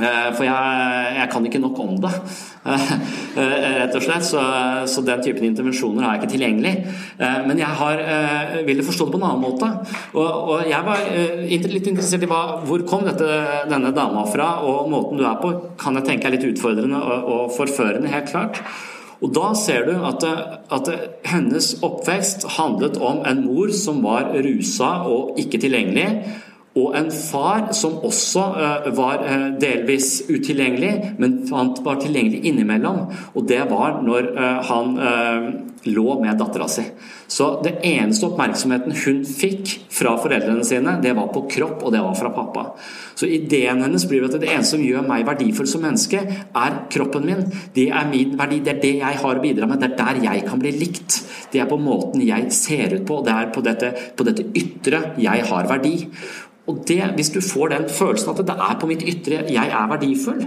Eh, for jeg, jeg, kan ikke nok om det, [LAUGHS] eh, rett og slett. Så, så, den typen intervensjoner har jeg ikke tilgjengelig. Eh, men jeg har, ville forstå det på en annen måte. Og, og jeg var litt interessert i hva, hvor kom dette, denne dama fra, og måten du er på, kan jeg tenke er litt utfordrende og, og forførende, helt klart. Og Da ser du at, at, hennes oppvekst handlet om en mor som var rusa og ikke tilgjengelig, og en far som også uh, var uh, delvis utilgjengelig, men var tilgjengelig innimellom. Og det var når uh, han lå med dattera si. Så det eneste oppmerksomheten hun fikk fra foreldrene sine, det var på kropp, og det var fra pappa. Så ideen hennes blir at det eneste som gjør meg verdifull som menneske, er kroppen min. Det er min verdi, det er det jeg har å bidra med, det er der jeg kan bli likt. Det er på måten jeg ser ut på, det er på dette, på dette ytre jeg har verdi. Og det, Hvis du får den følelsen at det er på mitt ytre jeg er verdifull,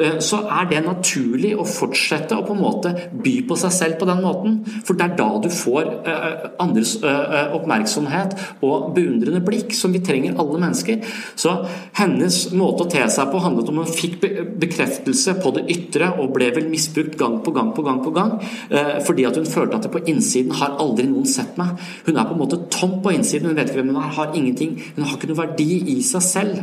eh, så er det naturlig å fortsette å på en måte by på seg selv på den måten. For det er da du får eh, andres eh, oppmerksomhet og beundrende blikk, som vi trenger alle mennesker. Så hennes måte å te seg på handlet om hun fikk bekreftelse på det ytre og ble vel misbrukt gang på gang på gang på gang, fordi at hun følte at det på innsiden har aldri noen sett meg. Hun er på en måte tom på innsiden, hun vet ikke hvem hun er, har ingenting, hun har ikke noe verdi i seg selv.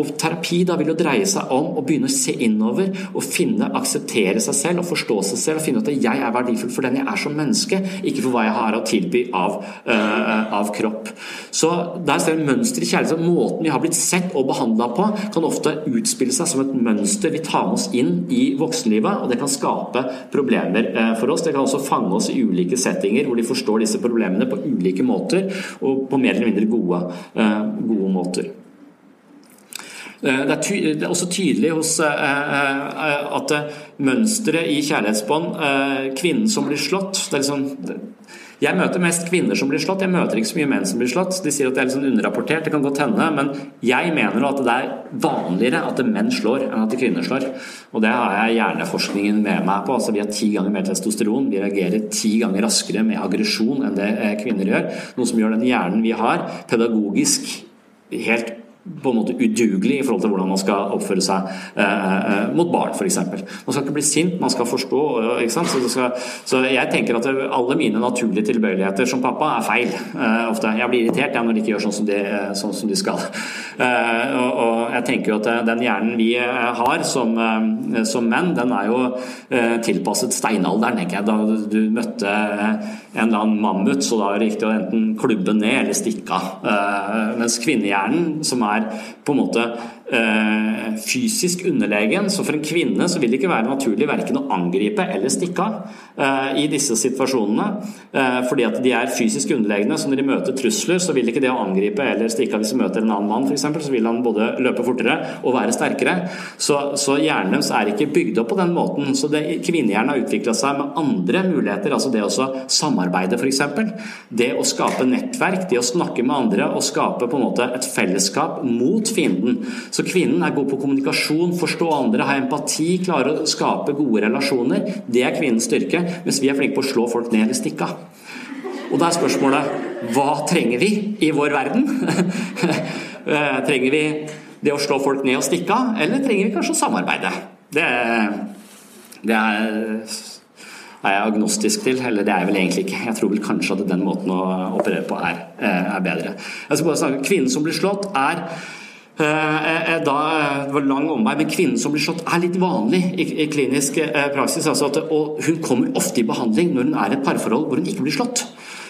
Og terapi da vil jo dreie seg om å begynne å se innover og finne, akseptere seg selv og forstå seg selv og finne at jeg er verdifull for den jeg er som menneske, ikke for hva jeg har å tilby av, uh, av kropp. Så der ser vi mønster i kjærlighet. Måten vi har blitt sett og behandla på, kan ofte utspille seg som et mønster vi tar med oss inn i voksenlivet, og det kan skape problemer uh, for oss. Det kan også fange oss i ulike settinger hvor de forstår disse problemene på ulike måter og på mer eller mindre gode, uh, gode måter det er, det er, også tydelig hos eh, eh, at mønsteret i kjærlighetsbånd Kvinnen som blir slått det er liksom, Jeg møter mest kvinner som blir slått, jeg møter ikke så mye menn som blir slått. De sier at det er sånn underrapportert, det kan godt hende, men jeg mener at det er vanligere at menn slår enn at kvinner slår. Og det har jeg hjerneforskningen med meg på. altså Vi har ti ganger mer testosteron, vi reagerer ti ganger raskere med aggresjon enn det kvinner gjør. Noe som gjør den hjernen vi har, pedagogisk helt på en måte udugelig i forhold til hvordan man skal oppføre seg eh, eh mot barn, f.eks. Man skal ikke bli sint, man skal forstå. sant? Så, skal, så, jeg tenker at alle mine naturlige tilbøyeligheter som pappa er feil. Eh, ofte. Jeg blir irritert jeg, når de ikke gjør sånn som de, eh, sånn som de skal. [LAUGHS] Eh, og, og, jeg tenker jo at den hjernen vi har som, som menn, den er jo tilpasset steinalderen, tenker jeg. Da du møtte en eller annen mammut, så da er det riktig å enten klubbe ned eller stikke av. Mens kvinnehjernen, som er på en måte eh, fysisk underlegen. Så for en kvinne så vil det ikke være naturlig verken å angripe eller stikke av eh, i disse situasjonene. Eh, fordi at de er fysisk underlegne, så når de møter trusler, så vil ikke det å angripe eller stikke av hvis de møter en annen mann f.eks., så vil han både løpe fortere og være sterkere. Så, så hjernen deres er ikke bygd opp på den måten. Så kvinnehjernen har utvikla seg med andre muligheter, altså det å samarbeide f.eks. Det å skape nettverk, det å snakke med andre og skape på en måte et fellesskap mot fienden. Så kvinnen er god på kommunikasjon, forstå andre, ha empati, klare å skape gode relasjoner. Det er kvinnens styrke, mens vi er flinke på å slå folk ned eller stikke av. Og da er spørsmålet hva trenger vi i vår verden? [LAUGHS] Eh, trenger vi det å slå folk ned og stikke av, eller trenger vi kanskje å samarbeide? Det, det er er jeg agnostisk til, eller det er jeg vel egentlig ikke. Jeg tror vel kanskje at den måten å operere på er, eh, er bedre. Jeg skal bare snakke, Kvinnen som blir slått, er da, det var lang omvei, men kvinnen som blir slått er litt vanlig i, i klinisk eh, praksis. Altså at, og hun kommer ofte i behandling når hun er i et parforhold hvor hun ikke blir slått.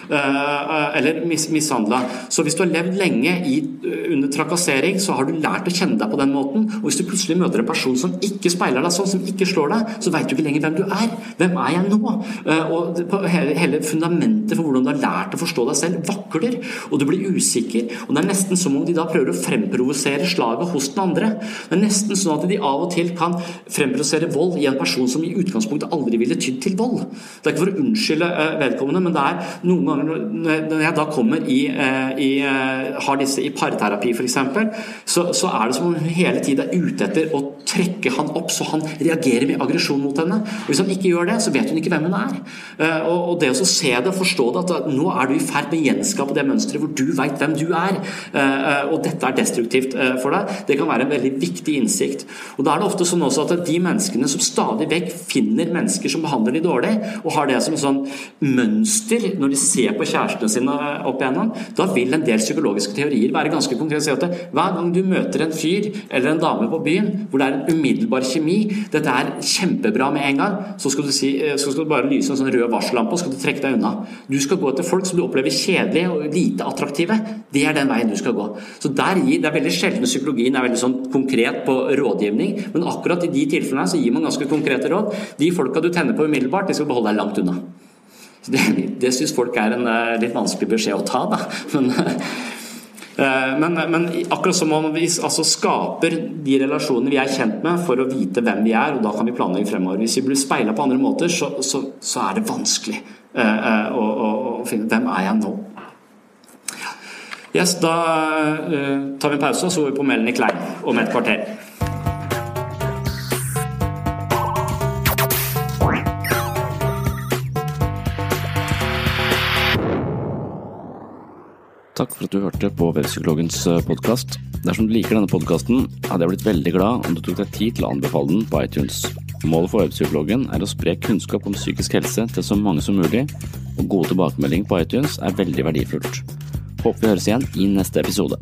Eh, eller mis mishandla. Så hvis du har levd lenge i, eh, under trakassering, så har du lært å kjenne deg på den måten. Og hvis du plutselig møter en person som ikke speiler deg sånn, som ikke slår deg, så veit du ikke lenger hvem du er. Hvem er jeg nå? Eh, og hele, fundamentet for hvordan du har lært å forstå deg selv, vakler. Og du blir usikker. Og det er nesten som om de da prøver å fremprovosere slaget hos den andre. Det er nesten sånn at de av og til kan fremprovosere vold i en person som i utgangspunktet aldri ville tydd til vold. Det er ikke for å unnskylde vedkommende, men det er noen ganger når jeg da kommer i, eh, i eh, har disse i parterapi f.eks., så, så er det som om hun hele tiden er ute etter å trekke han opp så han reagerer med aggresjon mot henne. Og Hvis han ikke gjør det, så vet hun ikke hvem hun er. Og, og det å se det og forstå det, at nå er du i ferd med å gjenskape det mønsteret hvor du veit hvem du er, og dette er destruktivt for deg, det kan være en veldig viktig innsikt. Og Da er det ofte sånn også at de menneskene som stadig vekk finner mennesker som behandler de dårlig, og har det som sånn mønster når de ser på kjærestene sine opp igjennom, da vil en del psykologiske teorier være ganske konkrete. Hver gang du møter en fyr eller en dame på byen hvor det er en umiddelbar kjemi, dette er kjempebra med en gang, så skal du, si, så skal du bare lyse en sånn rød varsellampe og skal du trekke deg unna. Du skal gå etter folk som du opplever kjedelige og lite attraktive. Det er den veien du skal gå. Så der Det er veldig sjelden psykologien er veldig sånn konkret på rådgivning, men akkurat i de tilfellene så gir man ganske konkrete råd. De folka du tenner på umiddelbart, de skal beholde deg langt unna. Det, det syns folk er en eh, litt vanskelig beskjed å ta, da. Men, eh, men, men akkurat som om vi altså, skaper de relasjonene vi er kjent med for å vite hvem vi er, og da kan vi planlegge fremover. Hvis vi blir speila på andre måter, så, så, så er det vanskelig uh, å, å, å, finne Hvem er jeg nå? Yes, da uh, tar vi en pause, og så går vi på Melanie Klein om et kvarter. Takk for at du hørte på Webpsykologens eh, podkast. Dersom du liker denne podkasten, hadde jeg blitt veldig glad om du tok deg tid til å anbefale den på iTunes. Målet for Webpsykologen er å spre kunnskap om psykisk helse til så mange som mulig, og gode tilbakemeldinger på iTunes er veldig verdifullt. Håper vi høres igjen i neste episode.